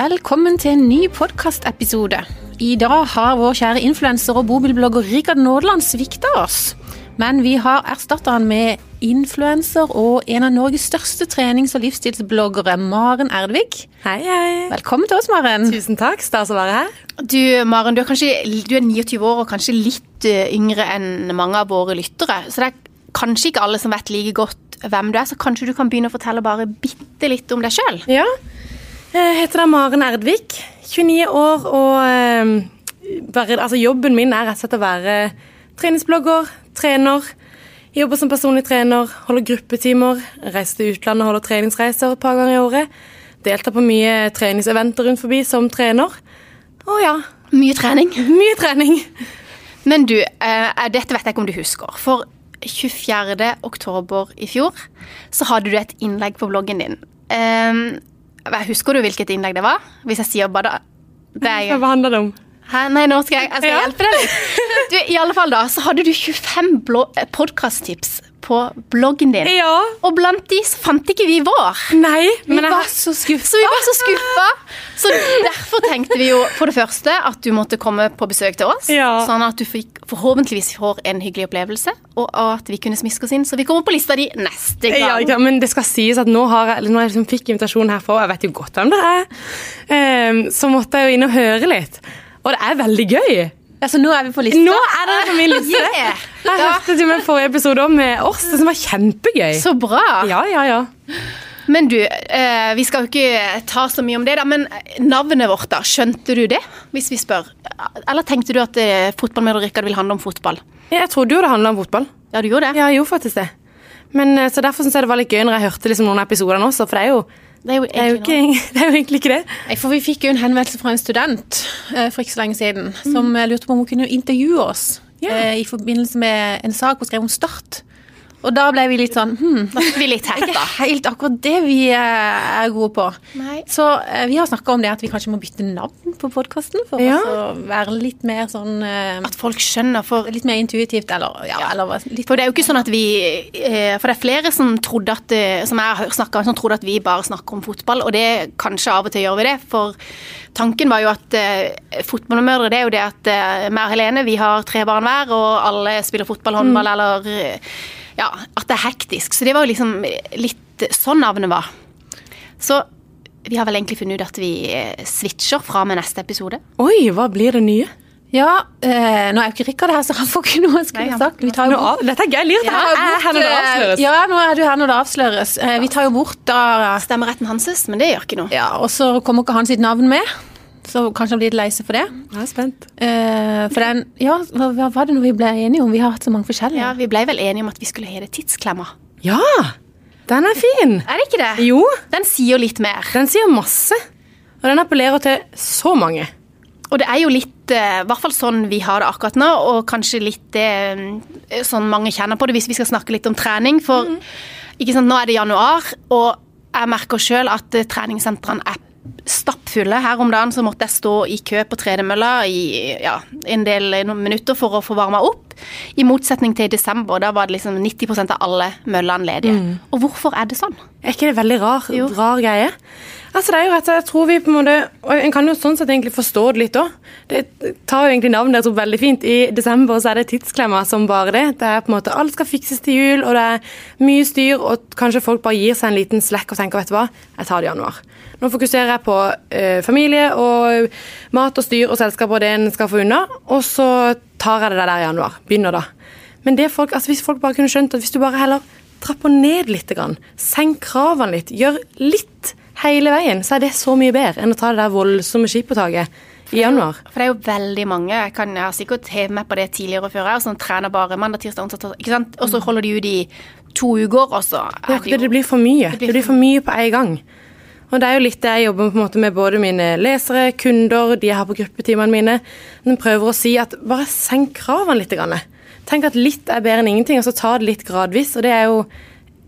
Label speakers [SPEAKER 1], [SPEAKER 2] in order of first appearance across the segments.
[SPEAKER 1] Velkommen til en ny podkastepisode. I dag har vår kjære influenser og bobilblogger Rikard Nådeland svikta oss. Men vi har erstatta han med influenser og en av Norges største trenings- og livsstilsbloggere, Maren Erdvik.
[SPEAKER 2] Hei, hei.
[SPEAKER 1] Velkommen til oss, Maren.
[SPEAKER 2] Tusen takk. Stas å være her.
[SPEAKER 3] Du, Maren, du er kanskje du er 29 år og kanskje litt eh, yngre enn mange av våre lyttere. Så det er kanskje ikke alle som vet like godt hvem du er, så kanskje du kan begynne å fortelle bare bitte litt om deg sjøl?
[SPEAKER 2] Ja. Jeg heter da Maren Erdvik, 29 år, og eh, bare, altså, jobben min er rett og slett å være treningsblogger, trener. Jobber som personlig trener, holder gruppetimer, reiser til utlandet, holder treningsreiser et par ganger i året. Deltar på mye treningseventer rundt forbi som trener. Å ja,
[SPEAKER 3] Mye trening.
[SPEAKER 2] mye trening.
[SPEAKER 3] Men du, eh, dette vet jeg ikke om du husker. For 24. oktober i fjor så hadde du et innlegg på bloggen din. Eh, husker du hvilket innlegg det var? Hvis jeg sier bare det er,
[SPEAKER 2] Hva handler det om?
[SPEAKER 3] Hæ? Nei, nå skal jeg, jeg skal
[SPEAKER 2] Ja.
[SPEAKER 3] hjelpe deg litt. Du, I alle fall da, så hadde du 25 podkasttips på bloggen din.
[SPEAKER 2] Ja.
[SPEAKER 3] Og blant de så fant ikke vi vår.
[SPEAKER 2] Nei,
[SPEAKER 3] Vi
[SPEAKER 2] men jeg
[SPEAKER 3] var så skuffa. Så vi var så skuffa. Så derfor tenkte vi jo for det første at du måtte komme på besøk til oss.
[SPEAKER 2] Ja.
[SPEAKER 3] Sånn at du fikk, forhåpentligvis får en hyggelig opplevelse, og at vi kunne smiske oss inn, så vi kommer på lista di neste gang.
[SPEAKER 2] Ja, ja men det skal sies at nå har jeg, eller når jeg liksom fikk invitasjon herfra, og jeg vet jo godt hvem det er, um, så måtte jeg jo inn og høre litt. Og det er veldig gøy.
[SPEAKER 1] Altså, nå er vi på lista.
[SPEAKER 2] Nå er dere på min liste.
[SPEAKER 3] Yeah.
[SPEAKER 2] Jeg hørte til med forrige episode om oss, det som var kjempegøy.
[SPEAKER 3] Så bra.
[SPEAKER 2] Ja, ja, ja.
[SPEAKER 3] Men du, eh, vi skal jo ikke ta så mye om det, da, men navnet vårt, da, skjønte du det? Hvis vi spør. Eller tenkte du at eh, Rikard vil handle om fotball?
[SPEAKER 2] Jeg trodde jo det handla om fotball.
[SPEAKER 3] Ja, du gjorde det?
[SPEAKER 2] Ja, jeg gjorde faktisk det. Men eh, Så derfor syns jeg det var litt gøy når jeg hørte liksom noen episoder nå, også, for det er jo,
[SPEAKER 3] Det er jo
[SPEAKER 2] det er ikke, det er jo egentlig ikke det.
[SPEAKER 1] Nei, For vi fikk jo en henvendelse fra en student eh, for ikke så lenge siden, som eh, lurte på om hun kunne intervjue oss yeah. i forbindelse med en sak hun skrev om Start. Og da ble vi litt sånn hm,
[SPEAKER 3] Da fikk vi litt
[SPEAKER 1] ikke helt akkurat det vi eh, er gode på.
[SPEAKER 3] Nei.
[SPEAKER 1] Så eh, vi har snakka om det at vi kanskje må bytte navn på podkasten for
[SPEAKER 2] Ja.
[SPEAKER 1] å være litt mer sånn eh,
[SPEAKER 3] At folk skjønner, for
[SPEAKER 1] Litt mer intuitivt, eller ja, eller litt
[SPEAKER 3] For det er jo ikke sånn at vi For det er flere som trodde at Som jeg har snakka om, som trodde at vi bare snakker om fotball, og det kanskje av og til gjør vi det. For tanken var jo at fotballmødre, det er jo det at meg og Helene, vi har tre barn hver, og alle spiller fotball, håndball eller eh, Ja, at det er hektisk. Så det var jo liksom litt sånn navnet var. Så vi har vel egentlig funnet ut at vi eh, switcher fra med neste episode.
[SPEAKER 2] Oi, hva blir det nye?
[SPEAKER 1] Ja, eh, nå er jo ikke Rikard her, så han får ikke noe han skulle
[SPEAKER 3] Nei, han
[SPEAKER 1] sagt. Vi tar jo bort
[SPEAKER 2] av- dette er gøy. Lirt.
[SPEAKER 1] Ja,
[SPEAKER 2] Jeg er her når det avsløres.
[SPEAKER 1] Ja, nå er du her når det avsløres. Eh, Vi tar jo bort da
[SPEAKER 3] Stemmeretten hans, men det gjør ikke noe.
[SPEAKER 1] Ja, og så kommer ikke han sitt navn med. Så kanskje han blir litt lei seg for det.
[SPEAKER 2] Jeg er spent.
[SPEAKER 1] Uh, for den Ja, hva hva var det noe vi ble enige om? Vi har hatt så mange forskjellige.
[SPEAKER 3] Ja, Vi ble vel enige om at vi skulle hete Tidsklemma.
[SPEAKER 2] Ja, den er fin.
[SPEAKER 3] Er det ikke det?
[SPEAKER 2] Jo,
[SPEAKER 3] Den sier jo litt mer.
[SPEAKER 2] den sier masse. Og den appellerer til så mange.
[SPEAKER 3] Og det er jo litt, eh, i hvert fall sånn vi har det akkurat nå, og kanskje litt det eh, sånn mange kjenner på det, hvis vi skal snakke litt om trening. For ikke sant, nå er det januar, og jeg merker sjøl at treningssentrene er stappfulle. Her om dagen så måtte jeg stå i kø på tredemølla i ja, en del noen minutter for å få varma opp. I motsetning til i desember, da var det liksom 90% av alle møllene ledige. Og hvorfor er det sånn?
[SPEAKER 2] Er ikke det veldig rar,
[SPEAKER 3] Jo.
[SPEAKER 2] rar greie? Altså, det er jo rett og slett, jeg tror vi på en måte, og En kan jo sånn sett egentlig forstå det litt òg. Det tar jo egentlig navnet jeg tror veldig fint. I desember så er det tidsklemma som bare det. Det er på en måte, Alt skal fikses til jul, og det er mye styr, og kanskje folk bare gir seg en liten slekk og tenker vet du hva, jeg tar det i januar. Nå fokuserer jeg på eh, familie og mat og styr og selskap og det en skal få unna, og så tar jeg det der i januar. Begynner da. Men det folk, altså hvis folk bare kunne skjønt at hvis du bare heller trapper ned litt, senk kravene litt, gjør litt hele veien, så er det så mye bedre enn å ta det der voldsomme skippertaket i januar.
[SPEAKER 3] For det er jo veldig mange, jeg, kan, jeg har sikkert hevet meg på det tidligere før, jeg, som trener bare mandag, tirsdag, onsdag, ikke sant? Og så holder de ut i to uker, og så
[SPEAKER 2] Det,
[SPEAKER 3] er det jo
[SPEAKER 2] det blir for mye.
[SPEAKER 3] blir
[SPEAKER 2] Det blir for mye på en gang. Og det er jo litt det jeg jobber på en måte med både mine lesere, kunder, de jeg har på gruppetimene mine. De prøver å si at bare senk kravene litt. Grann. Tenk at litt er bedre enn ingenting, og så ta det litt gradvis. Og det er jo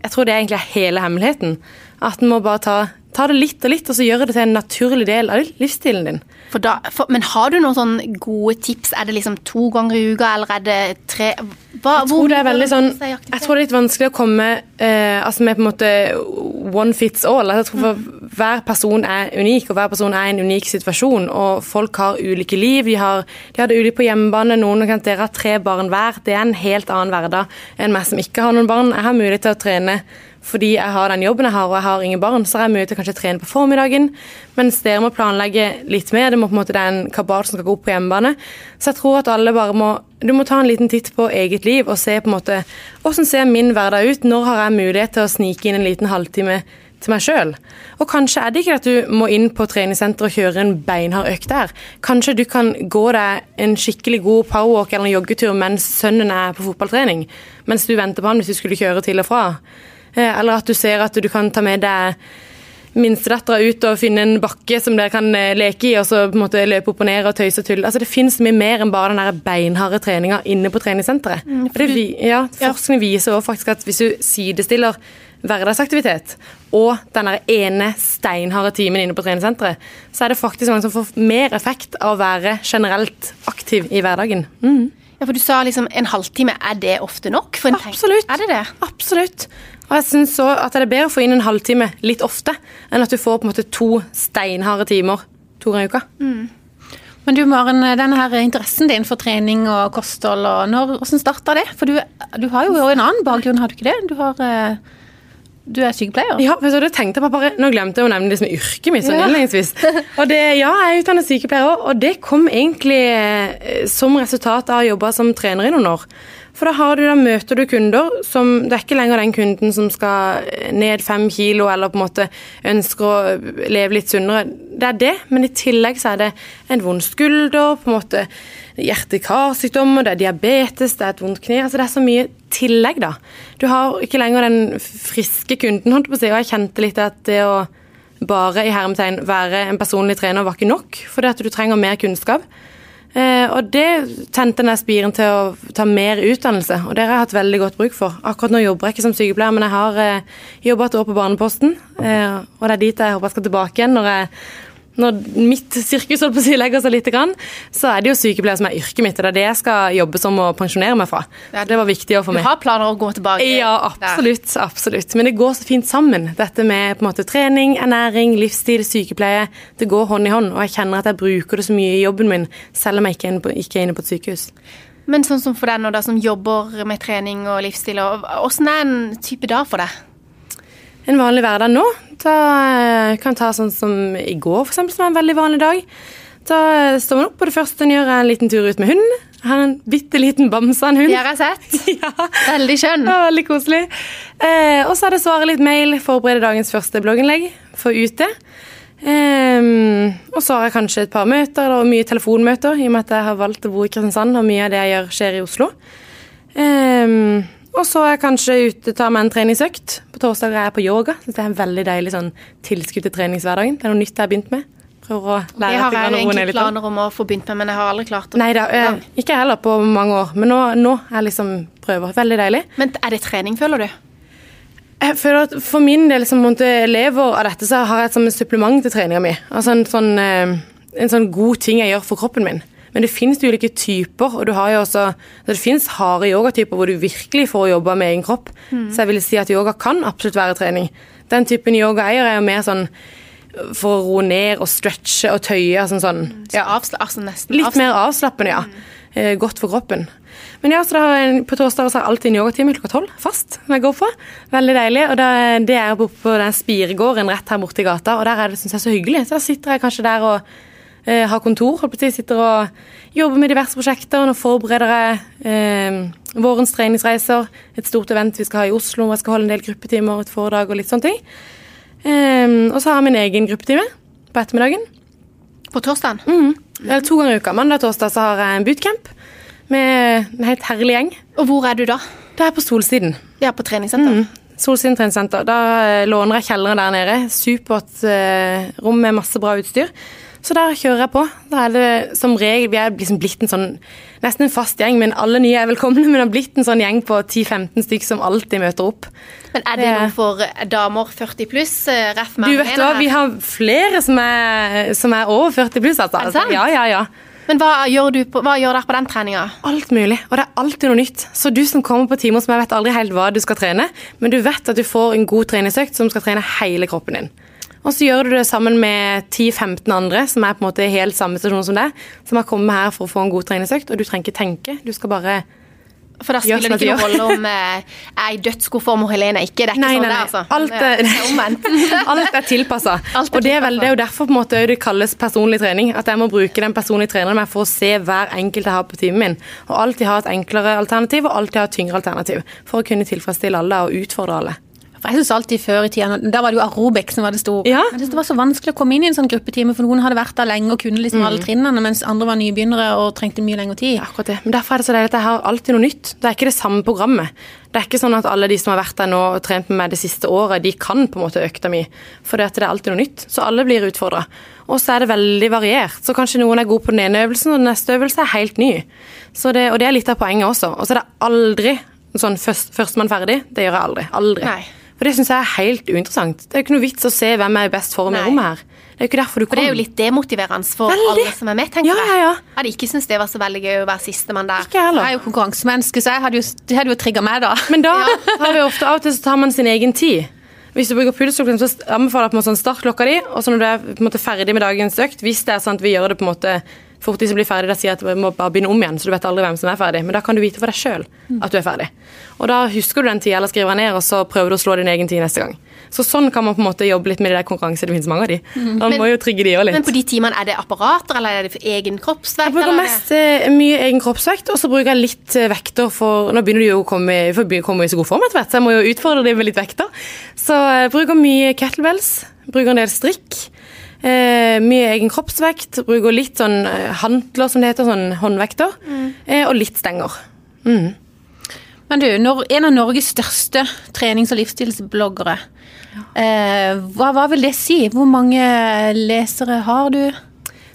[SPEAKER 2] Jeg tror det egentlig er hele hemmeligheten. At en må bare ta, ta det litt og litt, og så gjøre det til en naturlig del av livsstilen din.
[SPEAKER 3] For da, for, men har du noen sånne gode tips? Er det liksom to ganger i uka, eller er det tre Hva,
[SPEAKER 2] Jeg tror det er veldig sånn Jeg tror det er litt vanskelig å komme eh, altså med på en måte one fits all. Altså, jeg tror for Hver person er unik, og hver person er i en unik situasjon. Og folk har ulike liv. De har, de har det ulikt på hjemmebane. Noen kan dere har tre barn hver. Det er en helt annen hverdag enn meg som ikke har noen barn. Jeg har mulighet til å trene fordi jeg har den jobben jeg har, og jeg har ingen barn, så er jeg mulighet til å kanskje trene på formiddagen. Mens dere må planlegge litt mer. Det må på en måte det er en kabal som skal gå opp på hjemmebane. Så jeg tror at alle bare må Du må ta en liten titt på eget liv og se på en måte Hvordan ser min hverdag ut? Når har jeg mulighet til å snike inn en liten halvtime til meg sjøl. Og kanskje er det ikke at du må inn på treningssenter og kjøre en beinhard økt der. Kanskje du kan gå deg en skikkelig god powerwalk eller en joggetur mens sønnen er på fotballtrening. Mens du venter på han hvis du skulle kjøre til og fra. Eh, eller at du ser at du kan ta med deg minstedattera ut og finne en bakke som dere kan eh, leke i, og så på en måte løpe opp og ned og tøyse og tulle. Altså, det finnes mye mer enn bare den der beinharde treninga inne på treningssenteret.
[SPEAKER 3] Mm,
[SPEAKER 2] for det, ja, forskning viser også faktisk at hvis du sidestiller hverdagsaktivitet og den der ene steinharde timen inne på treningssenteret, så er det faktisk mange som får mer effekt av å være generelt aktiv i hverdagen. Mm.
[SPEAKER 3] Ja, for Du sa liksom en halvtime. Er det ofte nok? For en
[SPEAKER 2] Absolutt.
[SPEAKER 3] Er det det?
[SPEAKER 2] Absolutt. Og jeg synes også at det er bedre å få inn en halvtime litt ofte, enn at du får på en måte to steinharde timer to ganger i uka.
[SPEAKER 1] Men du Maren, denne her interessen din for trening og kosthold, og når, hvordan starta det? For du, du har jo en annen bakgrunn, har du ikke det? Du, har, eh, du er sykepleier.
[SPEAKER 2] Ja, for så det tenkte jeg bare, Nå glemte jeg å nevne liksom yrket mitt sånn
[SPEAKER 1] Ja.
[SPEAKER 2] innledningsvis. Og det, ja, jeg er utdannet sykepleier òg, og det kom egentlig eh, som resultat av å jobbe som trener i noen år. For da, du, da møter du kunder som Det er ikke lenger den kunden som skal ned fem kilo eller på en måte ønsker å leve litt sunnere. Det er det, men i tillegg så er det en vond skulder, på en måte hjerte-karsykdommer, det er diabetes, det er et vondt kne. altså Det er så mye tillegg, da. Du har ikke lenger den friske kunden, holdt på å si, og jeg kjente litt at det å bare i hermetegn være en personlig trener var ikke nok, fordi at du trenger mer kunnskap. Eh, og det tente den spiren til å ta mer utdannelse, og det har jeg hatt veldig godt bruk for. Akkurat nå jobber jeg ikke som sykepleier, men jeg har eh, jobba et år på Barneposten, eh, og det er dit jeg håper jeg skal tilbake igjen når jeg når mitt sirkus holdt på å si legger seg litt, så er det jo sykepleier som er yrket mitt. Det er det jeg skal jobbe som og pensjonere meg fra.
[SPEAKER 3] Så
[SPEAKER 2] Det var viktig for
[SPEAKER 3] Du har planer å gå tilbake?
[SPEAKER 2] Ja, absolutt. absolutt. Men det går så fint sammen. Dette med på en måte trening, ernæring, livsstil, sykepleie. Det går hånd i hånd. Og jeg kjenner at jeg bruker det så mye i jobben min, selv om jeg ikke er inne på, ikke inne på et sykehus.
[SPEAKER 3] Men sånn som for deg nå da, som jobber med trening og livsstil, åssen er en type dag for deg?
[SPEAKER 2] En vanlig hverdag nå, da eh, kan ta sånn som i går, eksempel, som var en veldig vanlig dag. Da eh, står man opp, og det første en gjør, er en liten tur ut med hunden. Jeg har en bitte liten bamse hund.
[SPEAKER 3] Det har jeg sett.
[SPEAKER 2] Ja.
[SPEAKER 3] Veldig skjønn.
[SPEAKER 2] Ja, veldig koselig. Eh, og så er det svare litt mail, forberede dagens første blogginnlegg for ute. Eh, og så har jeg kanskje et par møter og mye telefonmøter, i og med at jeg har valgt å bo i Kristiansand, og mye av det jeg gjør, skjer i Oslo. Ehm, og så er jeg kanskje ute tar meg en treningsøkt. På torsdager er jeg på yoga. Så det er en veldig deilig sånn, tilskudd til treningshverdagen. Det er noe nytt jeg har begynt med. Prøver å
[SPEAKER 3] Det
[SPEAKER 2] lære
[SPEAKER 3] har jeg egentlig planer om å få begynt med, men jeg har aldri klart det.
[SPEAKER 2] Nei da, eh, ikke heller på mange år. Men nå, nå er jeg liksom prøver. Veldig deilig.
[SPEAKER 3] Men er det trening, føler du?
[SPEAKER 2] Jeg føler at For min del som lever av dette, så har jeg et som et supplement til treninga mi. Altså en sånn, en sånn god ting jeg gjør for kroppen min. Men det finnes ulike typer, og du har jo også, altså det finnes harde yogatyper hvor du virkelig får jobbe med egen kropp. Så jeg vil si at yoga kan absolutt være trening. Den typen yoga jeg gjør, er jo mer sånn for å roe ned og stretche og tøye. Sånn, sånn.
[SPEAKER 3] Så
[SPEAKER 2] Ja.
[SPEAKER 3] avsla, altså nesten
[SPEAKER 2] Litt mer avslappende, ja. Eh, godt for kroppen. Men ja, så da har jeg, På torsdag har jeg alltid en yogatime klokka tolv fast. som jeg går på. Veldig deilig. og da, Det er på den spiregården rett her borte i gata, og der er det synes jeg, så hyggelig. Så da sitter jeg kanskje der og eh, har kontor. holdt på å si, Sitter og jobber med diverse prosjekter. Nå forbereder jeg eh, vårens treningsreiser. Et stort event vi skal ha i Oslo. Jeg skal holde en del gruppetimer, et foredrag og litt sånne ting. Eh, og så har jeg min egen gruppetime på ettermiddagen.
[SPEAKER 3] På torsdagen?
[SPEAKER 2] Mm. Eller to ganger i uka. Mandag og torsdag så har jeg en bootcamp med en helt herlig gjeng.
[SPEAKER 3] Og hvor er du da?
[SPEAKER 2] Det er på Solsiden.
[SPEAKER 3] Ja, på treningssenter?
[SPEAKER 2] Mm. Solsiden treningssenter. Da eh, låner jeg kjelleren der nede. Supert eh, rom med masse bra utstyr. Så der kjører jeg på. Da er det som regel Vi er liksom blitt en sånn nesten en fast gjeng, men alle nye er velkomne. Men det har blitt en sånn gjeng på 10-15 stykker som alltid møter opp.
[SPEAKER 3] Men er det noe for damer 40 pluss? eh, Ref
[SPEAKER 2] Du vet hva, vi har flere som er, som er over 40 pluss, altså.
[SPEAKER 3] Er det sant?
[SPEAKER 2] Ja, ja, ja.
[SPEAKER 3] Men hva gjør, du på, hva gjør dere på den treninga?
[SPEAKER 2] Alt mulig, og det er alltid noe nytt. Så du som kommer på timer som jeg vet aldri helt hva du skal trene, men du vet at du får en god treningsøkt som skal trene hele kroppen din. Og så gjør du det sammen med 10-15 andre som er på en måte helt samme situasjon som deg, som har kommet her for å få en god treningsøkt, og du trenger ikke tenke, du skal bare
[SPEAKER 3] For da spiller det ikke noen rolle om eh, jeg er i dødsgod form og Helene er ikke. Det er ikke
[SPEAKER 2] Nei,
[SPEAKER 3] sånn
[SPEAKER 2] nei,
[SPEAKER 3] det
[SPEAKER 2] nei.
[SPEAKER 3] er, altså.
[SPEAKER 2] Alt
[SPEAKER 3] Det
[SPEAKER 2] er-
[SPEAKER 3] er omvendt.
[SPEAKER 2] Alt er tilpassa.
[SPEAKER 3] Er
[SPEAKER 2] Og det er, vel, det er jo derfor på en måte det kalles personlig trening. At jeg må bruke den personlige treneren min for å se hver enkelt jeg har på timen min. Og alltid ha et enklere alternativ og alltid ha et tyngre alternativ. For å kunne tilfredsstille alle og utfordre alle.
[SPEAKER 1] For jeg synes alltid før i tida, Da var det jo aerobic som var det store.
[SPEAKER 2] Ja.
[SPEAKER 1] Synes Det var så vanskelig å komme inn i en sånn gruppetime, for noen hadde vært der lenge og kunne liksom alle trinnene, mens andre var nybegynnere og trengte mye lengre tid.
[SPEAKER 2] Akkurat det. Men Derfor er det så deilig at jeg har alltid noe nytt. Det er ikke det samme programmet. Det er ikke sånn at alle de som har vært der nå og trent med meg det siste året, de kan på en måte økta mi. For det er alltid noe nytt. Så alle blir utfordra. Og så er det veldig variert. Så kanskje noen er gode på den ene øvelsen, og den neste øvelse er helt ny. Så det, og det er litt av poenget også. Og så er det aldri sånn først, førstemann ferdig. Det gjør jeg aldri. Aldri.
[SPEAKER 3] Nei.
[SPEAKER 2] For det syns jeg er helt uinteressant. Det er jo ikke noe vits å se hvem er i best form i rommet her. Det er jo ikke derfor du
[SPEAKER 3] For det er jo litt demotiverende for
[SPEAKER 2] Veldig.
[SPEAKER 3] alle som er med, tenker
[SPEAKER 2] Ja, ja, ja.
[SPEAKER 3] jeg. Hadde ikke syntes det var så veldig gøy å være sistemann der.
[SPEAKER 2] Ikke heller.
[SPEAKER 1] Jeg er jo konkurransemenneske, så jeg hadde jo, det hadde jo trigga meg, da.
[SPEAKER 2] Men da har vi ofte av og til så tar man sin egen tid. Hvis du bruker pulsklokken, så anbefaler jeg på en måte sånn startklokka di, og så når du er på en måte ferdig med dagens økt, hvis det er sånn at vi gjør det på en måte fort de som blir ferdig, da sier at vi må bare begynne om igjen, så du vet aldri hvem som er ferdig. Men da kan du vite for deg sjøl at du er ferdig. Og da husker du den tida, eller skriver ned, og så prøver du å slå din egen tid neste gang. Så sånn kan man på en måte jobbe litt med de der konkurransene. Det finnes mange av de. Man må jo trigge de òg litt.
[SPEAKER 3] Men på de timene, er det apparater, eller er det for egen kroppsvekt?
[SPEAKER 2] Jeg bruker
[SPEAKER 3] er
[SPEAKER 2] mest eh, mye egen kroppsvekt, og så bruker jeg litt eh, vekter for Nå begynner du jo å komme, for komme i så god form etter hvert, så jeg må jo utfordre dem med litt vekter. Så jeg bruker mye kettlebells, bruker en del strikk. Eh, mye egen kroppsvekt, bruker litt sånn eh, hantler, som det heter, sånn håndvekter. Eh, og litt stenger.
[SPEAKER 1] Men du, når en av Norges største trenings- og livsstilsbloggere, eh, hva, hva vil det si? Hvor mange lesere har du?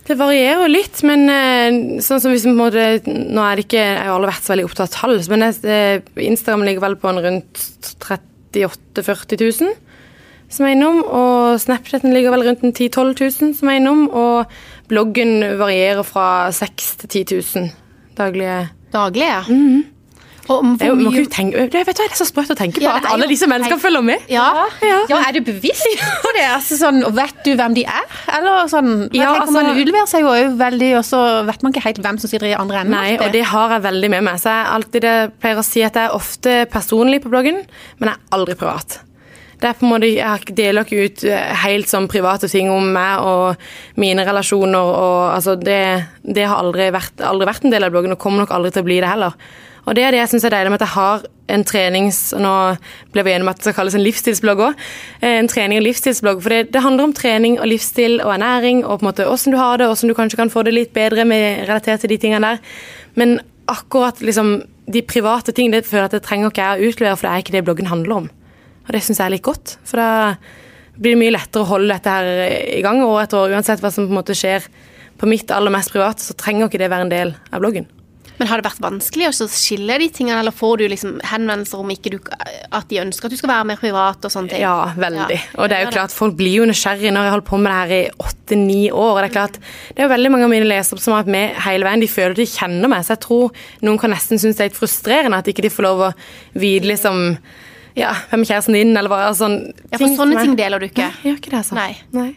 [SPEAKER 2] Det varierer litt, men eh, sånn som hvis vi måte Nå er det ikke Jeg har aldri vært så veldig opptatt av tall, men jeg, eh, Instagram ligger vel på en rundt 38 000-40 000 som er innom. Og Snapchaten ligger vel rundt 10 000-12 000 som er innom. Og bloggen varierer fra 6000 til 10 000 daglige
[SPEAKER 3] Daglige, ja.
[SPEAKER 2] Mhm.
[SPEAKER 3] Og om
[SPEAKER 2] det er, jo- tenke, det, vet du, det er så sprøtt å tenke på
[SPEAKER 3] Ja,
[SPEAKER 2] at alle disse menneskene
[SPEAKER 3] helt-
[SPEAKER 2] følger med.
[SPEAKER 3] Ja.
[SPEAKER 1] Ja, Er du bevisst på det? Altså, sånn, vet du hvem de er? Eller sånn,
[SPEAKER 2] Ja, altså-
[SPEAKER 1] Man utleverer seg jo veldig, og så vet man ikke helt hvem som sitter i andre enden.
[SPEAKER 2] Nei, og det har jeg veldig med meg. Så jeg, alltid, pleier å si at jeg er ofte personlig på bloggen, men jeg er aldri privat. Det er på en måte, Jeg deler ikke ut eh, helt sånn private ting om meg og mine relasjoner. og altså Det, det har aldri vært, aldri vært en del av bloggen, og kommer nok aldri til å bli det heller. Og Det er det jeg syns er deilig med at jeg har en trenings... Nå ble vi enige om at det skal kalles en livsstilsblogg òg. En trening- og livsstilsblogg. For det, det handler om trening og livsstil og ernæring og på en måte åssen du har det, åssen du kanskje kan få det litt bedre med relatert til de tingene der. Men akkurat liksom de private ting det føler jeg at det trenger ikke jeg å utlevere, for det er ikke det bloggen handler om. Og det syns jeg er litt godt. For da blir det mye lettere å holde dette her i gang år etter år. Uansett hva som på en måte skjer på mitt aller mest private, så trenger ikke det være en del av bloggen.
[SPEAKER 3] Men har det vært vanskelig å skille de tingene, eller får du liksom henvendelser om ikke du, at de ønsker at du skal være mer privat og sånne ting?
[SPEAKER 2] Ja, veldig.
[SPEAKER 3] Ja.
[SPEAKER 2] Og det er jo klart, folk blir jo nysgjerrige når jeg holder på med det her i åtte-ni år. Og det er klart, det er jo veldig mange av mine lesere som har vært med hele veien. De føler de kjenner meg, så jeg tror noen kan nesten synes det er litt frustrerende at ikke de får lov å vite liksom ja, hvem er kjæresten din, eller hva. sånn,
[SPEAKER 3] Ja, for sånne ting deler du ikke.
[SPEAKER 2] Nei, jeg gjør ikke det, altså.
[SPEAKER 3] Nei.
[SPEAKER 2] Nei.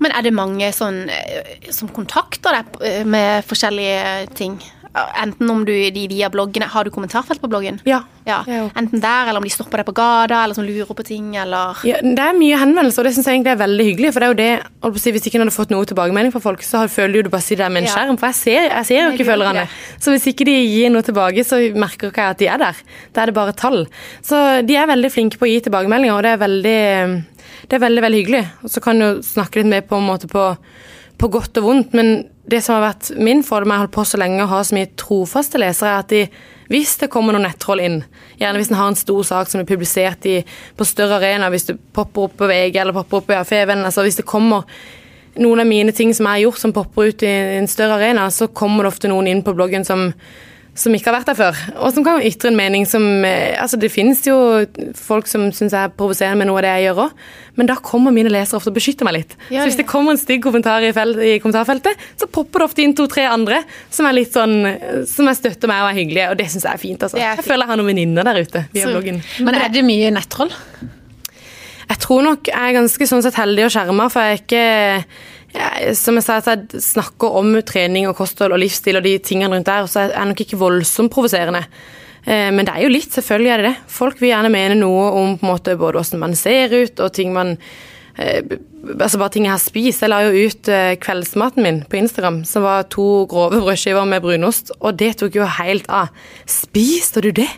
[SPEAKER 3] Men er det mange sånn, eh, som kontakter deg eh, med forskjellige ting? Enten om du de via bloggene Har du kommentarfelt på bloggen?
[SPEAKER 2] Ja.
[SPEAKER 3] Ja. Enten der, eller om de stopper deg på gata, eller som lurer på ting, eller
[SPEAKER 2] Ja, det er mye henvendelser, og det synes jeg egentlig er veldig hyggelig. For det er jo det, si, Hvis ikke en hadde fått noe tilbakemelding fra folk, så føler du bare sitter der med en
[SPEAKER 3] Ja.
[SPEAKER 2] skjerm. For jeg ser, jeg ser jo ikke følgerne. Så hvis ikke de gir noe tilbake, så merker ikke jeg at de er der. Da er det bare tall. Så de er veldig flinke på å gi tilbakemeldinger, og det er veldig, det er veldig, veldig hyggelig. Og så kan du snakke litt mer på en på, på godt og vondt, men det som har vært min fordel med å holde på så lenge og ha så mye trofaste lesere, er at de, hvis det kommer noen nettroll inn, gjerne hvis en har en stor sak som er publisert i, på større arena, hvis det popper opp på VG eller popper opp i Feven, altså hvis det kommer noen av mine ting som jeg har gjort som popper ut i en større arena, så kommer det ofte noen inn på bloggen som som ikke har vært der før, og som kan ytre en mening som eh, Altså, det finnes jo folk som syns jeg er provoserende med noe av det jeg gjør òg, men da kommer mine lesere ofte og beskytter meg litt.
[SPEAKER 3] Ja,
[SPEAKER 2] så hvis det kommer en stygg kommentar i, i kommentarfeltet, så popper det ofte inn to-tre andre som er litt sånn Som jeg støtter meg og er hyggelige, og det syns jeg er fint, altså.
[SPEAKER 3] Er fint.
[SPEAKER 2] Jeg føler jeg har noen venninner der ute via
[SPEAKER 3] Så-
[SPEAKER 2] bloggen.
[SPEAKER 1] Men er det mye nettroll?
[SPEAKER 2] Jeg tror nok jeg er ganske sånn sett heldig og skjerma, for jeg er ikke Som jeg sa, jeg snakker om trening og kosthold og livsstil og de tingene rundt der, så er jeg nok ikke voldsomt provoserende. Eh, Men det er jo litt, selvfølgelig er det det. Folk vil gjerne mene noe om på en måte både hvordan man ser ut og ting man eh, Altså bare ting jeg har spist. Jeg la jo ut eh, kveldsmaten min på Instagram, som var to grove brødskiver med brunost, og det tok jo helt av. Spiste du det?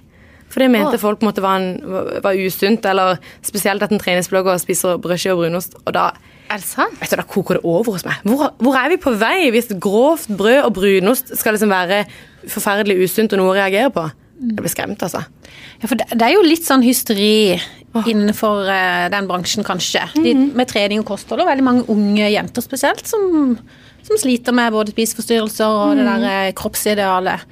[SPEAKER 2] For det mente folk på en måte var, en, var, var usunt, eller spesielt at en treningsblogger spiser brødskive og brunost. Og da,
[SPEAKER 3] Er det sant?
[SPEAKER 2] vet du, da koker det over hos meg. Hvor, hvor er vi på vei hvis grovt brød og brunost skal liksom være forferdelig usunt og noe å reagere på? Jeg blir skremt, altså.
[SPEAKER 1] Ja, for det, det er jo litt sånn hysteri innenfor uh, den bransjen, kanskje. De, med trening og kosthold, og veldig mange unge jenter spesielt som, som sliter med både spiseforstyrrelser og det der eh, kroppsidealet.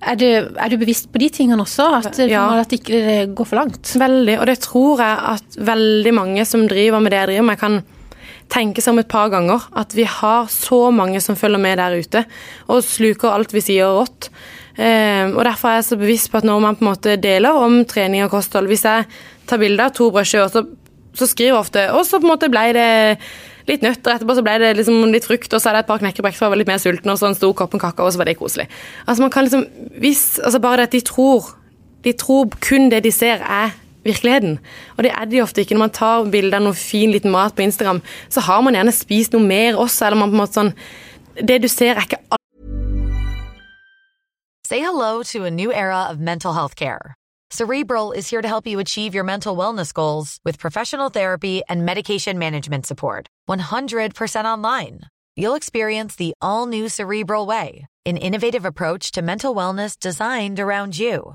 [SPEAKER 1] Er, du, er du bevisst på de tingene også? At, det-
[SPEAKER 2] Ja.
[SPEAKER 1] at ikke går for langt?
[SPEAKER 2] Veldig, og det tror jeg at veldig mange som driver med det jeg driver med, kan tenke seg om et par ganger. At vi har så mange som følger med der ute, og sluker alt vi sier rått. Eh, og Derfor er jeg så bevisst på at når man på en måte deler om trening og kosthold Hvis jeg tar bilde av to brødskiver, så, så skriver jeg ofte Og så på en måte ble det litt nøtter, etterpå så ble det liksom litt frukt, og så er det et par knekkebrek for jeg var litt mer sulten, og så en stor kopp med kakao, og så var det koselig. Altså man kan liksom, hvis, altså Bare det at de tror de tror kun det de ser er virkeligheten. Og det er ofte ikke. Når man tar bilder av noe fin liten mat på Instagram, så har man gjerne spist noe mer også, eller man på en måte sånn Det du ser, er ikke
[SPEAKER 4] Say hello to a new era of mental health care. Cerebral is here to help you achieve your mental wellness goals with professional therapy and medication management support. 100% online. You'll experience the all new Cerebral Way, an innovative approach to mental wellness designed around you.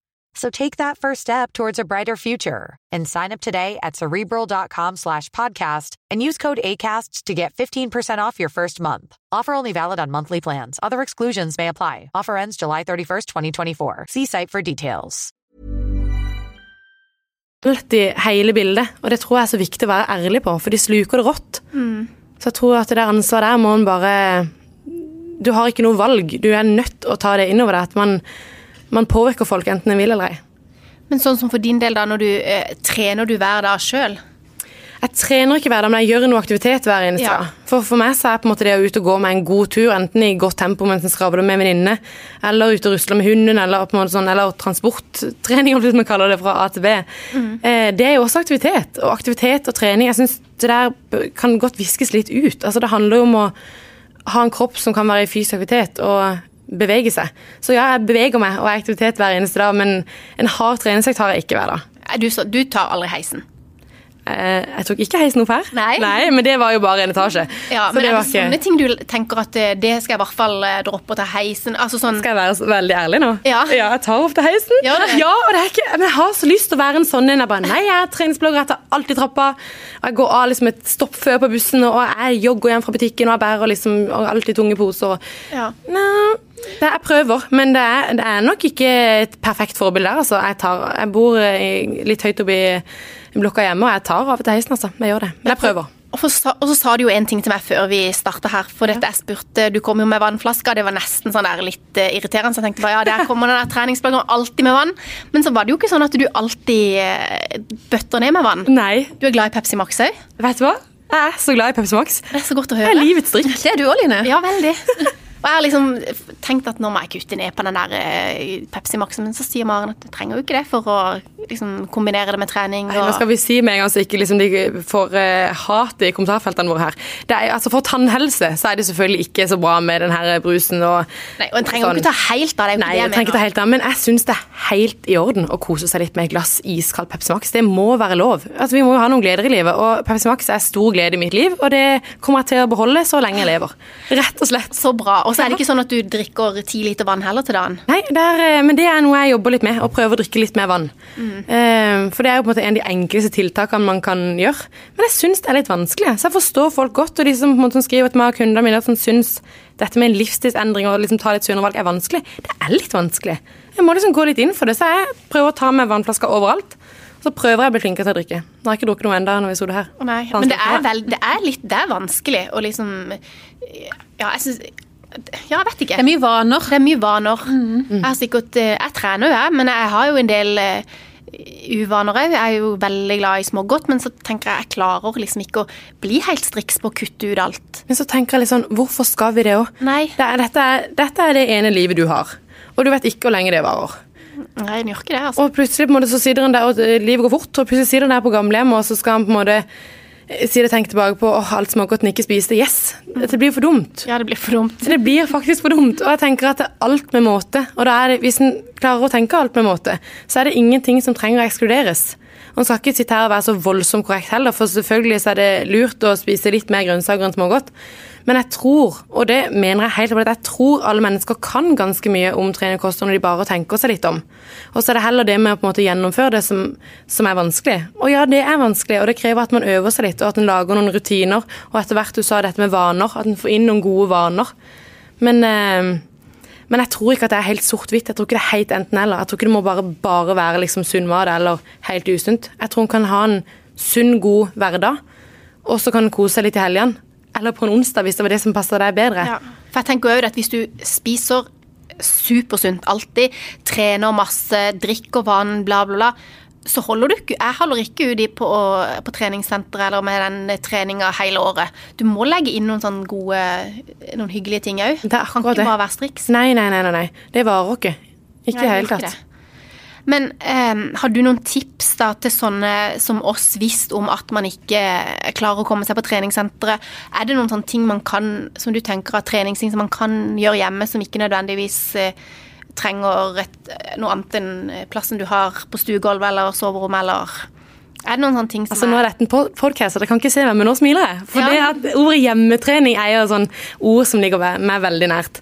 [SPEAKER 4] So take that first step towards a brighter future and sign up today at cerebral.com slash podcast and use code ACAST to get 15% off your first month. Offer only valid on monthly plans. Other exclusions may apply. Offer ends July 31st, 2024. See site for details.
[SPEAKER 2] alltid hele bildet, og det tror jeg er så viktig å være ærlig på, for de sluker det rått. Så jeg tror at det der ansvaret der må man bare Du har ikke noe valg. Du er nødt å ta det innover deg. At man, man påvirker folk enten en vil eller ei.
[SPEAKER 3] Men sånn som for din del, da, når du eh, trener du hver dag sjøl?
[SPEAKER 2] Jeg trener ikke hver dag, men jeg gjør noe aktivitet hver eneste
[SPEAKER 3] Ja.
[SPEAKER 2] dag. For, for meg så er på en måte det å ut og gå med en god tur, enten i godt tempo mens en skravler med venninnene, eller ute og rusler med hunden, eller, på en måte sånn, eller transporttrening, om man kaller det fra A til B. Eh, det er jo også aktivitet. Og aktivitet og trening, jeg syns det der kan godt viskes litt ut. Altså Det handler jo om å ha en kropp som kan være i fysisk aktivitet og bevege seg. Så ja, jeg beveger meg og er aktivitet hver eneste dag, men en hard treningsøkt har jeg ikke hver dag.
[SPEAKER 3] Du, du tar aldri heisen?
[SPEAKER 2] Eh, jeg tok ikke heisen opp her,
[SPEAKER 3] Nei.
[SPEAKER 2] men det var jo bare en etasje.
[SPEAKER 3] Ja,
[SPEAKER 2] Så
[SPEAKER 3] men
[SPEAKER 2] det
[SPEAKER 3] er det
[SPEAKER 2] ikke-
[SPEAKER 3] sånne ting du tenker at eh, det skal jeg i hvert fall eh, droppe å ta heisen? Altså sånn
[SPEAKER 2] Skal jeg være veldig ærlig nå?
[SPEAKER 3] Ja.
[SPEAKER 2] jeg tar ofte heisen.
[SPEAKER 3] Ja?
[SPEAKER 2] Ja, og er ikke, men jeg har så lyst til å være en sånn en. Jeg bare, nei, jeg er treningsblogger, jeg tar alltid trappa. Og jeg går av liksom et stopp før på bussen, og jeg jogger hjem fra butikken, og jeg bærer liksom og alltid tunge poser.
[SPEAKER 3] ja.
[SPEAKER 2] Nei, det jeg prøver, men det er, det er nok ikke et perfekt forbilde der. Altså. Jeg, tar, jeg bor litt høyt oppe i blokka hjemme, og jeg tar av og til heisen, altså. Jeg gjør det. Men jeg prøver.
[SPEAKER 3] Og, for, og så sa du jo en ting til meg før vi starta her. For dette jeg spurte, Du kom jo med vannflaska, det var nesten sånn der litt eh, irriterende. Så jeg tenkte bare, ja, der kommer den der treningsbloggeren alltid med vann. Men så var det jo ikke sånn at du alltid eh, bøtter ned med vann.
[SPEAKER 2] Nei,
[SPEAKER 3] Du er glad i Pepsi Max òg?
[SPEAKER 2] vet du hva? Jeg er så glad i Pepsi Max.
[SPEAKER 3] Det er så godt å
[SPEAKER 2] Det
[SPEAKER 3] Jeg
[SPEAKER 2] er livets drikk.
[SPEAKER 1] Det er du òg, Line.
[SPEAKER 3] Ja, veldig. Og jeg har liksom tenkt at nå må jeg kutte ned på den der eh, Pepsi Max, men så sier Maren at du trenger jo ikke det for å liksom kombinere det med trening.
[SPEAKER 2] Nei, nå skal vi si med en gang så ikke liksom de får uh, hat i kommentarfeltene våre her. Det er, altså For tannhelse så er det selvfølgelig ikke så bra med den her brusen og
[SPEAKER 3] Nei, og En trenger
[SPEAKER 2] sånn.
[SPEAKER 3] ikke ta helt av det.
[SPEAKER 2] Nei, jeg trenger ikke ta helt av, men jeg syns det er helt i orden å kose seg litt med et glass iskald Pepsi Max. Det må være lov. Altså, Vi må jo ha noen gleder i livet, og Pepsi Max er stor glede i mitt liv, og det kommer jeg til å beholde så lenge jeg lever. Rett og slett.
[SPEAKER 3] Så bra. Og så er det ikke sånn at du drikker ti liter vann heller til dagen.
[SPEAKER 2] Nei, det er, eh, men det er noe jeg jobber litt med, å prøve å drikke litt mer vann. Eh, for det er jo på en måte en av de enkleste tiltakene man kan gjøre. Men jeg syns det er litt vanskelig. Så jeg forstår folk godt, og de som, på en måte, som skriver til meg og kundene mine som syns dette med en livsstilsendring og liksom ta litt sunnere valg er vanskelig. Det er litt vanskelig. Jeg må liksom gå litt inn for det, så jeg prøver å ta med vannflasker overalt. Og så prøver jeg å bli flinkere til å drikke. Nå har jeg ikke drukket noe ennå når vi det her.
[SPEAKER 3] Å nei, Men det er, vel, det er litt Det er vanskelig å liksom Ja, jeg syns Ja, jeg vet ikke.
[SPEAKER 1] Det er mye vaner.
[SPEAKER 3] Det er mye vaner. Jeg har sikkert eh, Jeg trener jo, jeg, men jeg har jo en del eh, uvaner òg. Jeg er jo veldig glad i smågodt, men så tenker jeg jeg klarer liksom ikke å bli helt striks på å kutte ut alt.
[SPEAKER 2] Men så tenker jeg litt sånn, hvorfor skal vi det òg? Det dette, dette er det ene livet du har. Og du vet ikke hvor lenge det varer.
[SPEAKER 3] Nei, den gjør ikke det, altså.
[SPEAKER 2] Og plutselig på en måte, så sitter han der, og livet går fort, og plutselig sitter han der på gamlehjemmet, og så skal han på en måte eh, si det tenke tilbake på åh, alt smågodt den ikke spiste. Yes! Dette blir for dumt.
[SPEAKER 3] Ja, det blir for dumt.
[SPEAKER 2] Det blir faktisk for dumt. Og jeg tenker at det er alt med måte. Og da er det, hvis en klarer å tenke alt med måte, så er det ingenting som trenger å ekskluderes. Og En skal ikke sitte her og være så voldsomt korrekt heller, for selvfølgelig så er det lurt å spise litt mer grønnsaker enn smågodt. Men jeg tror, og det mener jeg helt oppriktig, jeg tror alle mennesker kan ganske mye om trening når de bare tenker seg litt om. Og så er det heller det med å på en måte gjennomføre det som, som er vanskelig. Og ja, det er vanskelig, og det krever at man øver seg litt, og at en lager noen rutiner. Og etter hvert du sa dette med vaner, at en får inn noen gode vaner. Men, eh, men jeg tror ikke at det er helt sort-hvitt. Jeg tror ikke det er helt enten-eller. Jeg tror ikke det må bare, bare være liksom sunn mat eller helt usunt. Jeg tror en kan ha en sunn, god hverdag, og så kan en kose seg litt i helgene. Eller på en onsdag, hvis det var det som passa deg bedre.
[SPEAKER 3] Ja. For jeg tenker jo at hvis du spiser supersunt alltid, trener masse, drikker vann, bla, bla, bla, så holder du ikke Jeg holder ikke ut på, på treningssenteret eller med den treninga hele året. Du må legge inn noen sånne gode, noen hyggelige ting òg.
[SPEAKER 2] Det er
[SPEAKER 3] Kan ikke
[SPEAKER 2] det.
[SPEAKER 3] bare være striks.
[SPEAKER 2] Nei, nei, nei, nei, nei. Det varer ikke. Ikke i det hele tatt.
[SPEAKER 3] ikke det. Men eh, har du noen tips da til sånne som oss visst om at man ikke klarer å komme seg på treningssenteret? Er det noen sånne ting man kan, som du tenker at treningsting som man kan gjøre hjemme, som ikke nødvendigvis eh, trenger et, noe annet enn plassen du har på stuegulvet eller soverommet, eller Er det noen sånne ting som
[SPEAKER 2] Altså, nå er dette en podkast, så dere kan ikke se meg, men nå smiler jeg. For
[SPEAKER 3] Ja.
[SPEAKER 2] det at ordet hjemmetrening er jo sånn ord som ligger meg veldig nært.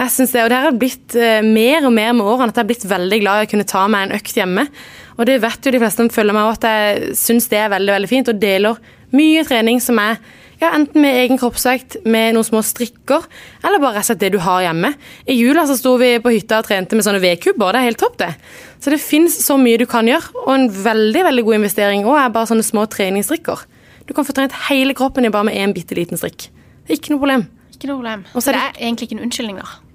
[SPEAKER 2] Jeg synes det, Og det har blitt eh, mer og mer med årene at jeg har blitt veldig glad i å kunne ta meg en økt hjemme. Og det vet jo de fleste som følger meg at jeg syns det er veldig veldig fint, og deler mye trening som er ja, enten med egen kroppsvekt, med noen små strikker, eller bare rett og slett det du har hjemme. I jula så sto vi på hytta og trente med sånne vedkubber, det er helt topp det. Så det fins så mye du kan gjøre, og en veldig veldig god investering òg er bare sånne små treningsstrikker. Du kan få trent hele kroppen i bare med én bitte liten strikk. Det er ikke noe problem.
[SPEAKER 3] Ikke noe problem.
[SPEAKER 2] Er
[SPEAKER 3] det er egentlig ikke en unnskyldning, da.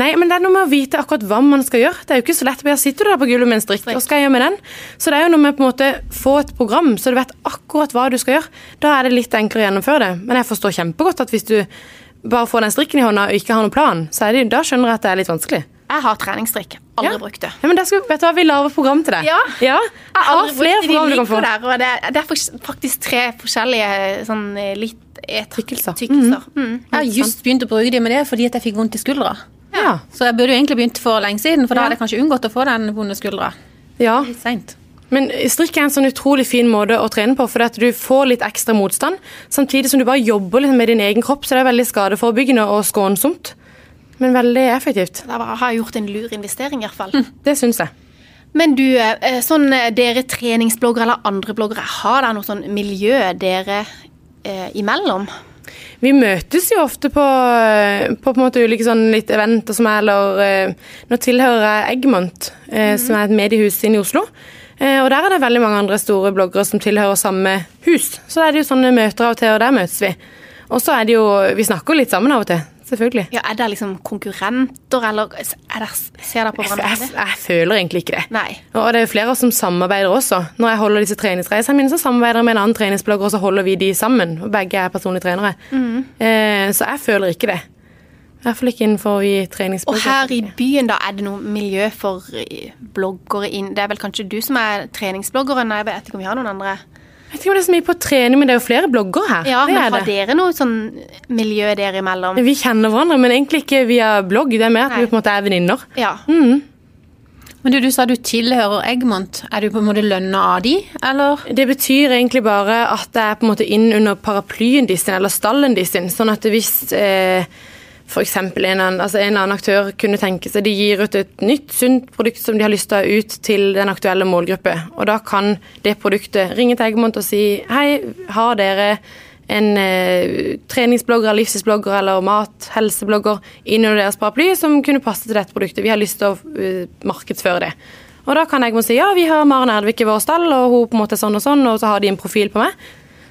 [SPEAKER 2] Nei, men det er noe med å vite akkurat hva man skal gjøre. Det er jo ikke så lett. Jeg sitter du der på gulvet med en strikk, hva skal jeg gjøre med den? Så det er jo noe med på en måte få et program, så du vet akkurat hva du skal gjøre. Da er det litt enklere å gjennomføre det. Men jeg forstår kjempegodt at hvis du bare får den strikken i hånda og ikke har noen plan, så er det, da skjønner jeg at det er litt vanskelig.
[SPEAKER 3] Jeg har treningsstrikk. Aldri
[SPEAKER 2] Ja.
[SPEAKER 3] brukt det.
[SPEAKER 2] Ja, men det skal, vet du hva, Vi lager program til deg.
[SPEAKER 3] Ja.
[SPEAKER 2] ja.
[SPEAKER 3] Jeg har aldri
[SPEAKER 2] flere
[SPEAKER 3] brukt det.
[SPEAKER 2] program
[SPEAKER 3] De
[SPEAKER 2] du kan få.
[SPEAKER 3] der, og det er, det er faktisk tre forskjellige sånn eh, litt
[SPEAKER 2] Tykkelser.
[SPEAKER 3] tykkelser. Mm.
[SPEAKER 1] Jeg har just begynt å bruke det med det fordi at jeg fikk vondt i skuldra.
[SPEAKER 2] Ja.
[SPEAKER 1] Så jeg burde jo egentlig begynt for lenge siden, for da
[SPEAKER 2] Ja.
[SPEAKER 1] hadde jeg kanskje unngått å få den vonde skuldra.
[SPEAKER 2] ja.
[SPEAKER 1] Litt.
[SPEAKER 2] Men strikk er en sånn utrolig fin måte å trene på, for at du får litt ekstra motstand, samtidig som du bare jobber litt med din egen kropp, så det er veldig skadeforebyggende og skånsomt. Men veldig effektivt.
[SPEAKER 3] Da har jeg gjort en lur investering, i hvert fall.
[SPEAKER 2] Det syns jeg.
[SPEAKER 3] Men du, eh, sånn eh, dere treningsbloggere eller andre bloggere, har dere noe sånn miljø dere eh, imellom?
[SPEAKER 2] Vi møtes jo ofte på, på, på måte ulike sånn litt eventer som er, eller eh, Nå tilhører jeg Eggmont, mm. som er et mediehus inne i Oslo. Eh, og der er det veldig mange andre store bloggere som tilhører samme hus. Så er det jo sånne møter av og til, og der møtes vi. Og så er det jo Vi snakker litt sammen av og til. Selvfølgelig.
[SPEAKER 3] Ja, Er dere liksom konkurrenter, eller er dere, ser dere på hverandre?
[SPEAKER 2] jeg, jeg føler egentlig ikke det.
[SPEAKER 3] Nei.
[SPEAKER 2] Og det er jo flere som samarbeider også. Når jeg holder disse treningsreisene mine, så samarbeider jeg med en annen treningsblogger, og så holder vi de sammen. Og begge er personlige trenere. Eh, så jeg føler ikke det. I hvert fall ikke innenfor i
[SPEAKER 3] Og
[SPEAKER 2] treningsblogger.
[SPEAKER 3] her i byen, da, er det noe miljø for eh, bloggere inn Det er vel kanskje du som er treningsbloggeren? Jeg vet ikke om vi har noen andre.
[SPEAKER 2] Jeg vet ikke om det er så mye på trening, men det er jo flere blogger her.
[SPEAKER 3] Ja,
[SPEAKER 2] det
[SPEAKER 3] men Har
[SPEAKER 2] det.
[SPEAKER 3] dere noe sånn miljø dere imellom?
[SPEAKER 2] Vi kjenner hverandre, men egentlig ikke via blogg. Det er mer at
[SPEAKER 3] Nei.
[SPEAKER 2] vi på en måte er venninner.
[SPEAKER 3] Ja.
[SPEAKER 1] Men du, du sa du tilhører Egmont. Er du på en måte lønna av de, eller?
[SPEAKER 2] Det betyr egentlig bare at jeg er på en måte inn under paraplyen de sin, eller stallen de sin. Sånn at hvis eh, f.eks. En, altså en eller annen aktør kunne tenke seg de gir ut et nytt, sunt produkt som de har lyst til å ut til den aktuelle målgruppe. Og da kan det produktet ringe til Egmont og si hei, har dere en eh, treningsblogger, livsstilsblogger eller mat, helseblogger innunder deres paraply som kunne passe til dette produktet. Vi har lyst til å uh, markedsføre det. Og da kan Egmont si ja, vi har Maren Erdvik i vår stall, og hun på en måte er sånn og sånn, og så har de en profil på meg.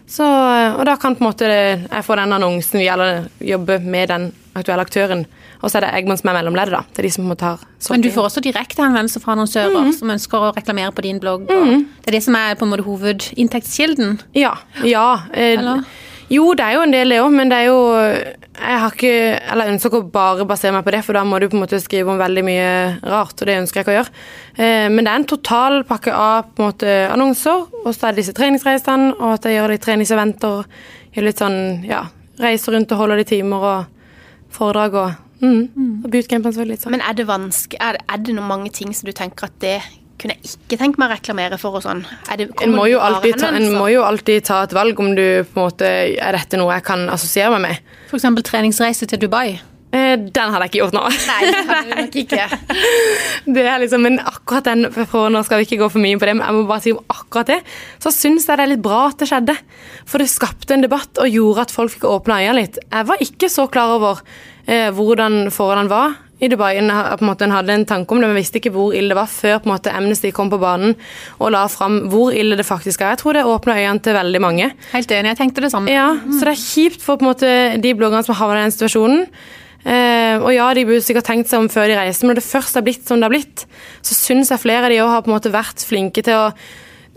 [SPEAKER 2] Så, og da kan på en måte jeg få den annonsen via, eller jobbe med den aktuelle aktøren. Og så er det Eggman som er mellomleddet, da. Det er de som måte har
[SPEAKER 1] Men du får også direkte henvendelser fra annonsører som ønsker å reklamere på din blogg. Og det er det som er på en måte hovedinntektskilden.
[SPEAKER 2] Ja. ja eh,
[SPEAKER 1] Eller?
[SPEAKER 2] Jo, det er jo en del, det òg, men det er jo Jeg har ikke Eller ønsker ikke å bare basere meg på det, for da må du på en måte skrive om veldig mye rart, og det ønsker jeg ikke å gjøre. Eh, Men det er en total pakke av på en måte annonser, og så er det disse treningsreisene, og at jeg gjør litt treningseventer, gjør litt sånn ja, reiser rundt og holder de timer og foredrag og mm, og bootcampen selvfølgelig litt sånn.
[SPEAKER 3] Men er det vanskelig Er, er det noen mange ting som du tenker at det kunne jeg ikke tenke meg å reklamere for og sånn? Er det,
[SPEAKER 2] En må, jo alltid ta, en må jo alltid ta et valg om du på en måte Er dette noe jeg kan assosiere meg med?
[SPEAKER 1] F.eks. treningsreise til Dubai.
[SPEAKER 2] Eh, Den hadde jeg ikke gjort nå.
[SPEAKER 3] Nei, det nok ikke.
[SPEAKER 2] Det er liksom, Men akkurat den, for nå skal vi ikke gå for mye på det, men jeg må bare si om akkurat det, så syns jeg det er litt bra at det skjedde. For det skapte en debatt og gjorde at folk fikk åpna øynene litt. Jeg var ikke så klar over eh, hvordan forholdene var i Dubai. En, på en måte en hadde en tanke om det, men visste ikke hvor ille det var før på en måte Amnesty kom på banen og la fram hvor ille det faktisk er. Jeg tror det åpna øynene til veldig mange.
[SPEAKER 1] Helt enig, jeg tenkte det samme.
[SPEAKER 2] Ja, Så det er kjipt for på en måte de bloggerne som har havnet i den situasjonen. Eh, og ja, de burde sikkert tenkt seg om før de reiser, men når det først har blitt som det har blitt, så syns jeg flere av de òg har på en måte vært flinke til å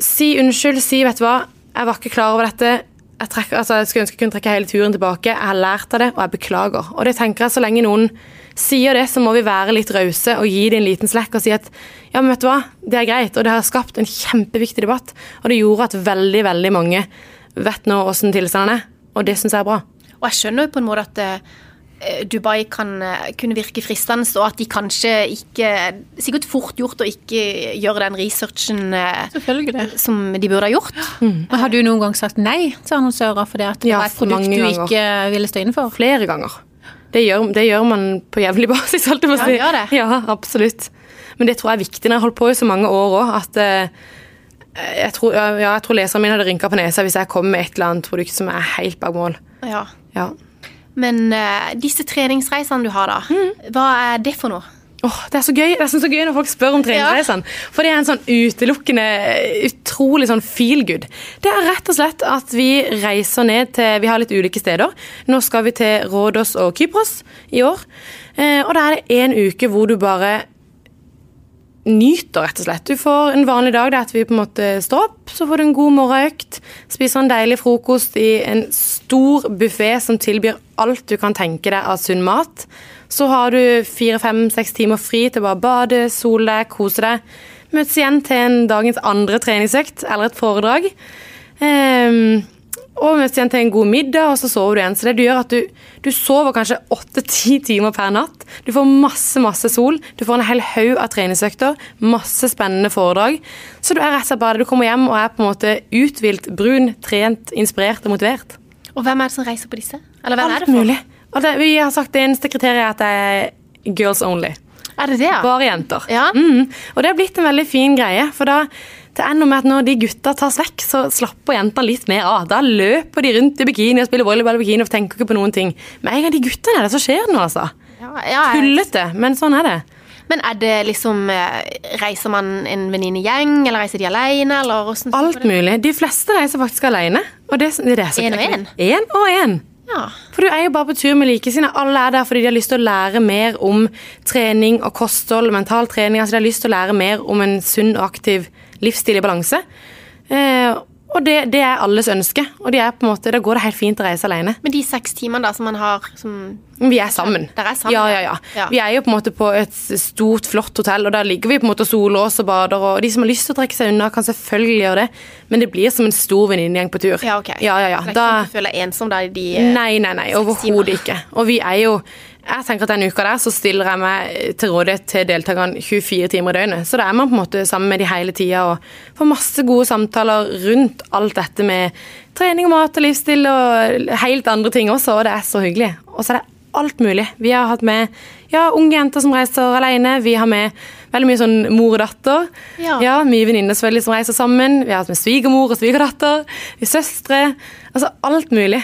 [SPEAKER 2] si unnskyld, si vet du hva, jeg var ikke klar over dette. Jeg, trekker, altså, jeg skulle ønske jeg kunne trekke hele turen tilbake. Jeg har lært av det, og jeg beklager. Og det tenker jeg Så lenge noen sier det, så må vi være litt rause og gi det en liten slekk og si at ja, men vet du hva, det er greit. Og det har skapt en kjempeviktig debatt. Og det gjorde at veldig, veldig mange vet nå åssen tilstanden er. Og det syns jeg er bra.
[SPEAKER 3] Og jeg skjønner jo på en måte at eh, Dubai kan eh, kunne virke fristende, og at de kanskje ikke Sikkert fort gjort å ikke gjøre den researchen eh, som de burde ha gjort.
[SPEAKER 1] Mm. har du noen gang sagt nei til annonsører fordi at det
[SPEAKER 2] Ja,
[SPEAKER 1] var et produkt du
[SPEAKER 2] ganger.
[SPEAKER 1] ikke ville stå inne for?
[SPEAKER 2] Flere ganger. Det gjør, det gjør man på jevnlig basis, holdt jeg på å
[SPEAKER 3] Ja, gjør det.
[SPEAKER 2] Ja, absolutt. Men det tror jeg er viktig når jeg har holdt på i så mange år òg, at eh, jeg tror, ja, jeg tror leseren min hadde rynka på nesa hvis jeg kom med et eller annet produkt som er helt bak mål.
[SPEAKER 3] Ja.
[SPEAKER 2] Ja.
[SPEAKER 3] Men uh, disse treningsreisene du har, da,
[SPEAKER 2] Mm.
[SPEAKER 3] hva er det for noe?
[SPEAKER 2] Åh, det er så gøy Det er så gøy når folk spør om treningsreisene. For det er en sånn utelukkende, utrolig sånn feel good. Det er rett og slett at vi reiser ned til Vi har litt ulike steder. Nå skal vi til Rådås og Kypros i år. Eh, og da er det en uke hvor du bare nyter, rett og slett. Du får en vanlig dag, der er vi på en måte står opp, så får du en god morgenøkt, spiser en deilig frokost i en stor buffé som tilbyr alt du kan tenke deg av sunn mat. Så har du fire, fem, seks timer fri til å bare bade, sole deg, kose deg. Møtes igjen til en dagens andre treningsøkt eller et foredrag. Ehm, og møtes igjen til en god middag, og så sover du igjen. Så det du gjør at du, du sover kanskje åtte-ti timer per natt. Du får masse, masse sol. Du får en hel haug av treningsøkter. Masse spennende foredrag. Så du er rett og slett bare Du kommer hjem og er på en måte uthvilt, brun, trent, inspirert og motivert.
[SPEAKER 3] Og hvem er det som reiser på disse? Eller hvem er det for?
[SPEAKER 2] mulig. Det, vi har sagt det eneste kriteriet er at det er girls only.
[SPEAKER 3] Er det det, ja?
[SPEAKER 2] Bare jenter.
[SPEAKER 3] Ja.
[SPEAKER 2] Mm. Og det har blitt en veldig fin greie. For da det er noe med at når de gutta tas vekk, så slapper jentene litt mer av. Da løper de rundt i bikini og spiller volleyball i bikini og tenker ikke på noen ting. Med en gang de guttene er der, så skjer det noe, altså.
[SPEAKER 3] Ja, ja, jeg-
[SPEAKER 2] Tullete, men sånn er det.
[SPEAKER 3] Men er det liksom eh, Reiser man en venninnegjeng, eller reiser de alene, eller åssen
[SPEAKER 2] Alt mulig. De fleste reiser faktisk alene. Og det, det er så
[SPEAKER 3] En og
[SPEAKER 2] en. En og en.
[SPEAKER 3] Ja.
[SPEAKER 2] For du er jo bare på tur med likesinnede. Alle er der fordi de har lyst til å lære mer om trening og kosthold, mental trening. Altså de har lyst til å lære mer om en sunn og aktiv livsstil i balanse. Eh, og det, det er alles ønske. Og det er på en måte, da går det helt fint å reise alene.
[SPEAKER 3] Men de seks timene da som man har som
[SPEAKER 2] Vi er sammen.
[SPEAKER 3] Der er sammen,
[SPEAKER 2] ja,
[SPEAKER 3] ja.
[SPEAKER 2] ja, ja. Vi er jo på en måte på et stort, flott hotell, og der ligger vi på en måte og soler oss og bader. Og de som har lyst til å trekke seg unna, kan selvfølgelig gjøre det, men det blir som en stor venninnegjeng på tur.
[SPEAKER 3] Ja, ok.
[SPEAKER 2] Ja, ja, ja.
[SPEAKER 3] Det er ikke
[SPEAKER 2] Da,
[SPEAKER 3] sånn at du føler ensom da i de eh,
[SPEAKER 2] nei, nei, nei. Overhodet ikke. Og vi er jo jeg tenker at denne uka der så stiller jeg meg til rådighet til deltakerne 24 timer i døgnet. Så da er man på en måte sammen med de hele tida og får masse gode samtaler rundt alt dette med trening, mat og livsstil og helt andre ting også, og det er så hyggelig. Og så er det alt mulig. Vi har hatt med ja, unge jenter som reiser alene. Vi har med veldig mye sånn mor og datter.
[SPEAKER 3] Ja.
[SPEAKER 2] Mye venninner som reiser sammen. Vi har hatt med svigermor og svigerdatter. Vi søstre. Altså alt mulig.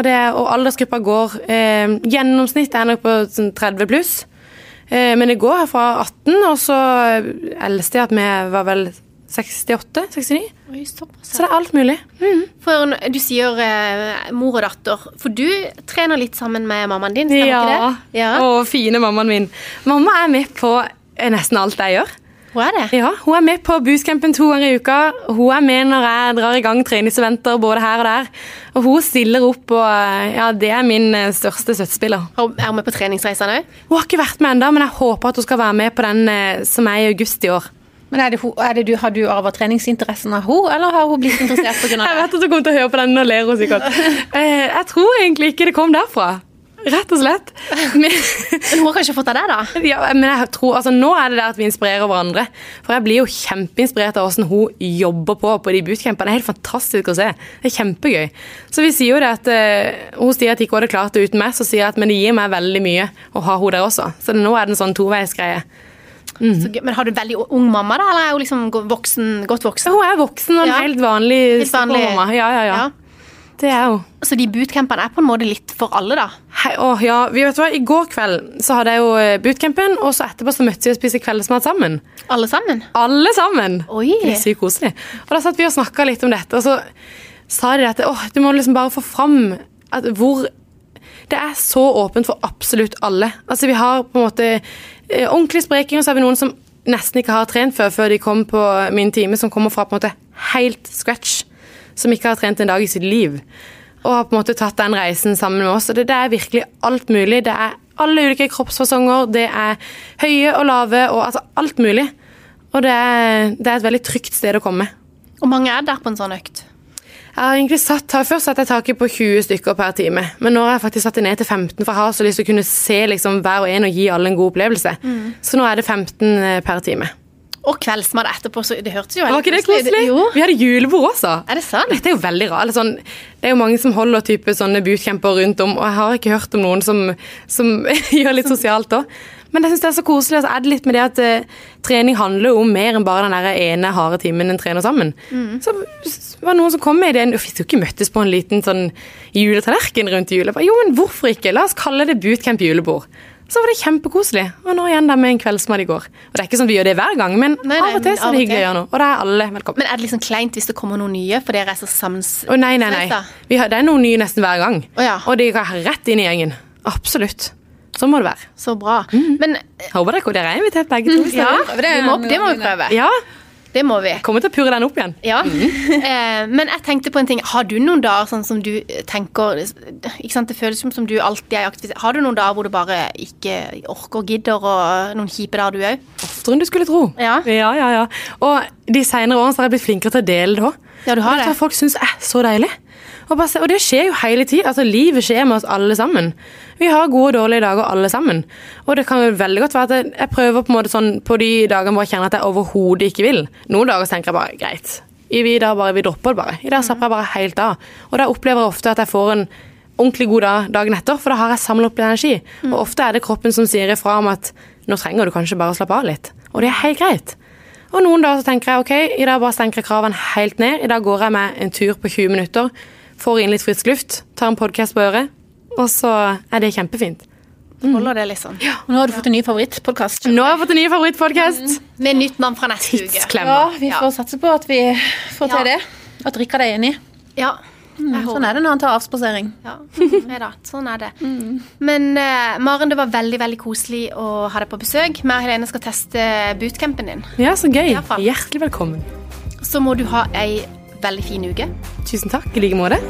[SPEAKER 2] Og, det, og aldersgruppa går eh, Gjennomsnitt er nok på sånn 30 pluss. Eh, men det går fra 18, og så eldste jeg at vi var vel 68-69.
[SPEAKER 3] Oi.
[SPEAKER 2] Så det er alt mulig. Mm.
[SPEAKER 3] For du sier eh, mor og datter. For du trener litt sammen med mammaen din, stemmer ikke det? Ja.
[SPEAKER 2] og fine mammaen min. Mamma er med på eh, nesten alt jeg gjør.
[SPEAKER 3] Hvor er det?
[SPEAKER 2] Ja, Hun er med på bootcampen to ganger i uka. Hun er med når jeg drar i gang treningseventer både her og der. Og hun stiller opp, og eh, ja, det er min eh, største støttespiller.
[SPEAKER 3] Er hun med på treningsreisene òg?
[SPEAKER 2] Hun har ikke vært med ennå, men jeg håper at hun skal være med på den eh, som er i august i år.
[SPEAKER 1] Men er det, er det du, Har du arvet treningsinteressen av henne, eller har hun blitt interessert pga.
[SPEAKER 2] Jeg
[SPEAKER 1] det?
[SPEAKER 2] vet at hun kommer til å høre på den, og ler hun sikkert. Eh, Jeg tror egentlig ikke det kom derfra. Rett og slett. Men,
[SPEAKER 3] Men hun har kanskje fått av det, da?
[SPEAKER 2] ja, men jeg tror, altså Nå er det der at vi inspirerer hverandre. For jeg blir jo kjempeinspirert av hvordan hun jobber på på de bootcampene. Det er helt fantastisk å se. Det er kjempegøy. Så vi sier jo det at uh, Hun sier at ikke hadde klart det uten meg, så sier jeg at men det gir meg veldig mye å ha henne der også. Så nå er det en sånn toveisgreie.
[SPEAKER 3] Så gøy. Men har du veldig ung mamma, da? Eller er hun liksom voksen, godt voksen?
[SPEAKER 2] Hun er voksen og
[SPEAKER 3] Ja.
[SPEAKER 2] helt vanlig,
[SPEAKER 3] Helt vanlig.
[SPEAKER 2] mamma. Ja, ja, ja.
[SPEAKER 3] Ja.
[SPEAKER 2] Det er hun.
[SPEAKER 3] Så de bootcampene er på en måte litt for alle, da?
[SPEAKER 2] Hei, åh, ja, vi vet hva, I går kveld så hadde jeg jo eh, bootcampen, og så etterpå så møttes vi og spiste kveldsmat sammen.
[SPEAKER 3] Alle sammen?
[SPEAKER 2] Alle sammen!
[SPEAKER 3] Oi.
[SPEAKER 2] Det er sykt koselig. Og da satt vi og snakka litt om dette, og så sa de at åh, du må liksom bare få fram at hvor Det er så åpent for absolutt alle. Altså Vi har på en måte eh, spreking, og så har vi noen som nesten ikke har trent før, før de kom på min time, som kommer fra på en måte helt scratch. Som ikke har trent en dag i sitt liv. Og har på en måte tatt den reisen sammen med oss. Og det, det er virkelig alt mulig. Det er alle ulike kroppsfasonger. Det er høye og lave og altså alt mulig. Og det er, det er et veldig trygt sted å komme.
[SPEAKER 3] Og mange er der på en sånn økt?
[SPEAKER 2] Jeg har egentlig satt, har Først satt jeg taket på 20 stykker per time, men nå har jeg faktisk satt det ned til 15, for jeg har så lyst til å kunne se liksom hver og en og gi alle en god opplevelse. Så nå er det 15 per time.
[SPEAKER 3] Og kveldsmat etterpå, så det hørtes jo
[SPEAKER 2] Var ikke det koselig?
[SPEAKER 3] Jo.
[SPEAKER 2] Vi hadde julebord også.
[SPEAKER 3] Er det sant?
[SPEAKER 2] Dette er jo veldig rart. Sånn, det er jo mange som holder type sånne bootcamper rundt om, og jeg har ikke hørt om noen som, som gjør litt sosialt òg. Men jeg synes det er så koselig. Og så er det litt med det at uh, trening handler om mer enn bare den der ene harde timen en trener sammen. Så var det noen som kom med ideen Vi skulle ikke møttes på en liten sånn juletallerken rundt jul. Jo, men hvorfor ikke? La oss kalle det bootcamp julebord. Så var det kjempekoselig. Og nå igjen der med en kveldsmat i går. Og det er ikke sånn vi gjør det hver gang, men
[SPEAKER 3] Nei, nei,
[SPEAKER 2] av og til så er det hyggelig å gjøre noe. Og da er alle velkommen.
[SPEAKER 3] Men er det liksom kleint hvis det kommer noen nye, for dere er så samens...
[SPEAKER 2] Å nei, nei, nei. Vi har, det er noen nye nesten hver gang.
[SPEAKER 3] Å ja.
[SPEAKER 2] Og de går rett inn i gjengen. Absolutt. Sånn må det være.
[SPEAKER 3] Så bra. Men
[SPEAKER 2] Håper dere, dere er invitert begge to.
[SPEAKER 3] ja,
[SPEAKER 1] prøve det
[SPEAKER 3] det må, det må vi prøve.
[SPEAKER 2] Ja,
[SPEAKER 3] Det må vi.
[SPEAKER 2] kommer til å purre den opp igjen.
[SPEAKER 3] Ja. Eh, men jeg tenkte på en ting. Har du noen dager sånn som du tenker ikke sant, Det føles som du alltid er aktiv. Har du noen dager hvor du bare ikke orker og gidder, og noen kjipe dager du òg?
[SPEAKER 2] Oftere enn du skulle tro.
[SPEAKER 3] Ja.
[SPEAKER 2] ja, ja. ja. Og de senere årene så har jeg blitt flinkere til å dele det òg.
[SPEAKER 3] Ja, du har
[SPEAKER 2] Vet
[SPEAKER 3] det.
[SPEAKER 2] hva folk syns er så deilig? Og, bare, og det skjer jo hele tiden. Altså, livet skjer med oss alle sammen. Vi har gode og dårlige dager alle sammen. Og det kan jo veldig godt være at jeg, prøver på en måte sånn på de dagene hvor jeg kjenner at jeg overhodet ikke vil. Noen dager tenker jeg bare greit. I vi da bare vi dropper det bare. I dag slapper jeg bare helt av. Og da opplever jeg ofte at jeg får en ordentlig god dag dagen etter, for da har jeg samlet opp litt energi. Og ofte er det kroppen som sier ifra om at nå trenger du kanskje bare å slappe av litt. Og det er helt greit. Og noen dager så tenker jeg ok, i dag bare senker jeg kravene helt ned. I dag går jeg med en tur på 20 minutter, får inn litt frisk luft, tar en podkast på øret, og så er det kjempefint.
[SPEAKER 3] Holder det, liksom?
[SPEAKER 1] Nå har du fått en ny favorittpodkast.
[SPEAKER 2] Nå har jeg fått en ny favorittpodkast.
[SPEAKER 3] Med nytt navn fra neste uke.
[SPEAKER 1] Ja, vi får satse på at vi får til
[SPEAKER 3] Ja.
[SPEAKER 1] det. At Rikard er enig.
[SPEAKER 3] Ja. Mm.
[SPEAKER 1] Sånn er det når han tar avspasering.
[SPEAKER 3] Ja, sånn er det. Men uh, Maren, det var veldig veldig koselig å ha deg på besøk. Vi og Helene skal teste bootcampen din.
[SPEAKER 2] Ja, så gøy. Hjertelig velkommen.
[SPEAKER 3] Så må du ha ei veldig fin uke.
[SPEAKER 2] Tusen takk. I like måte.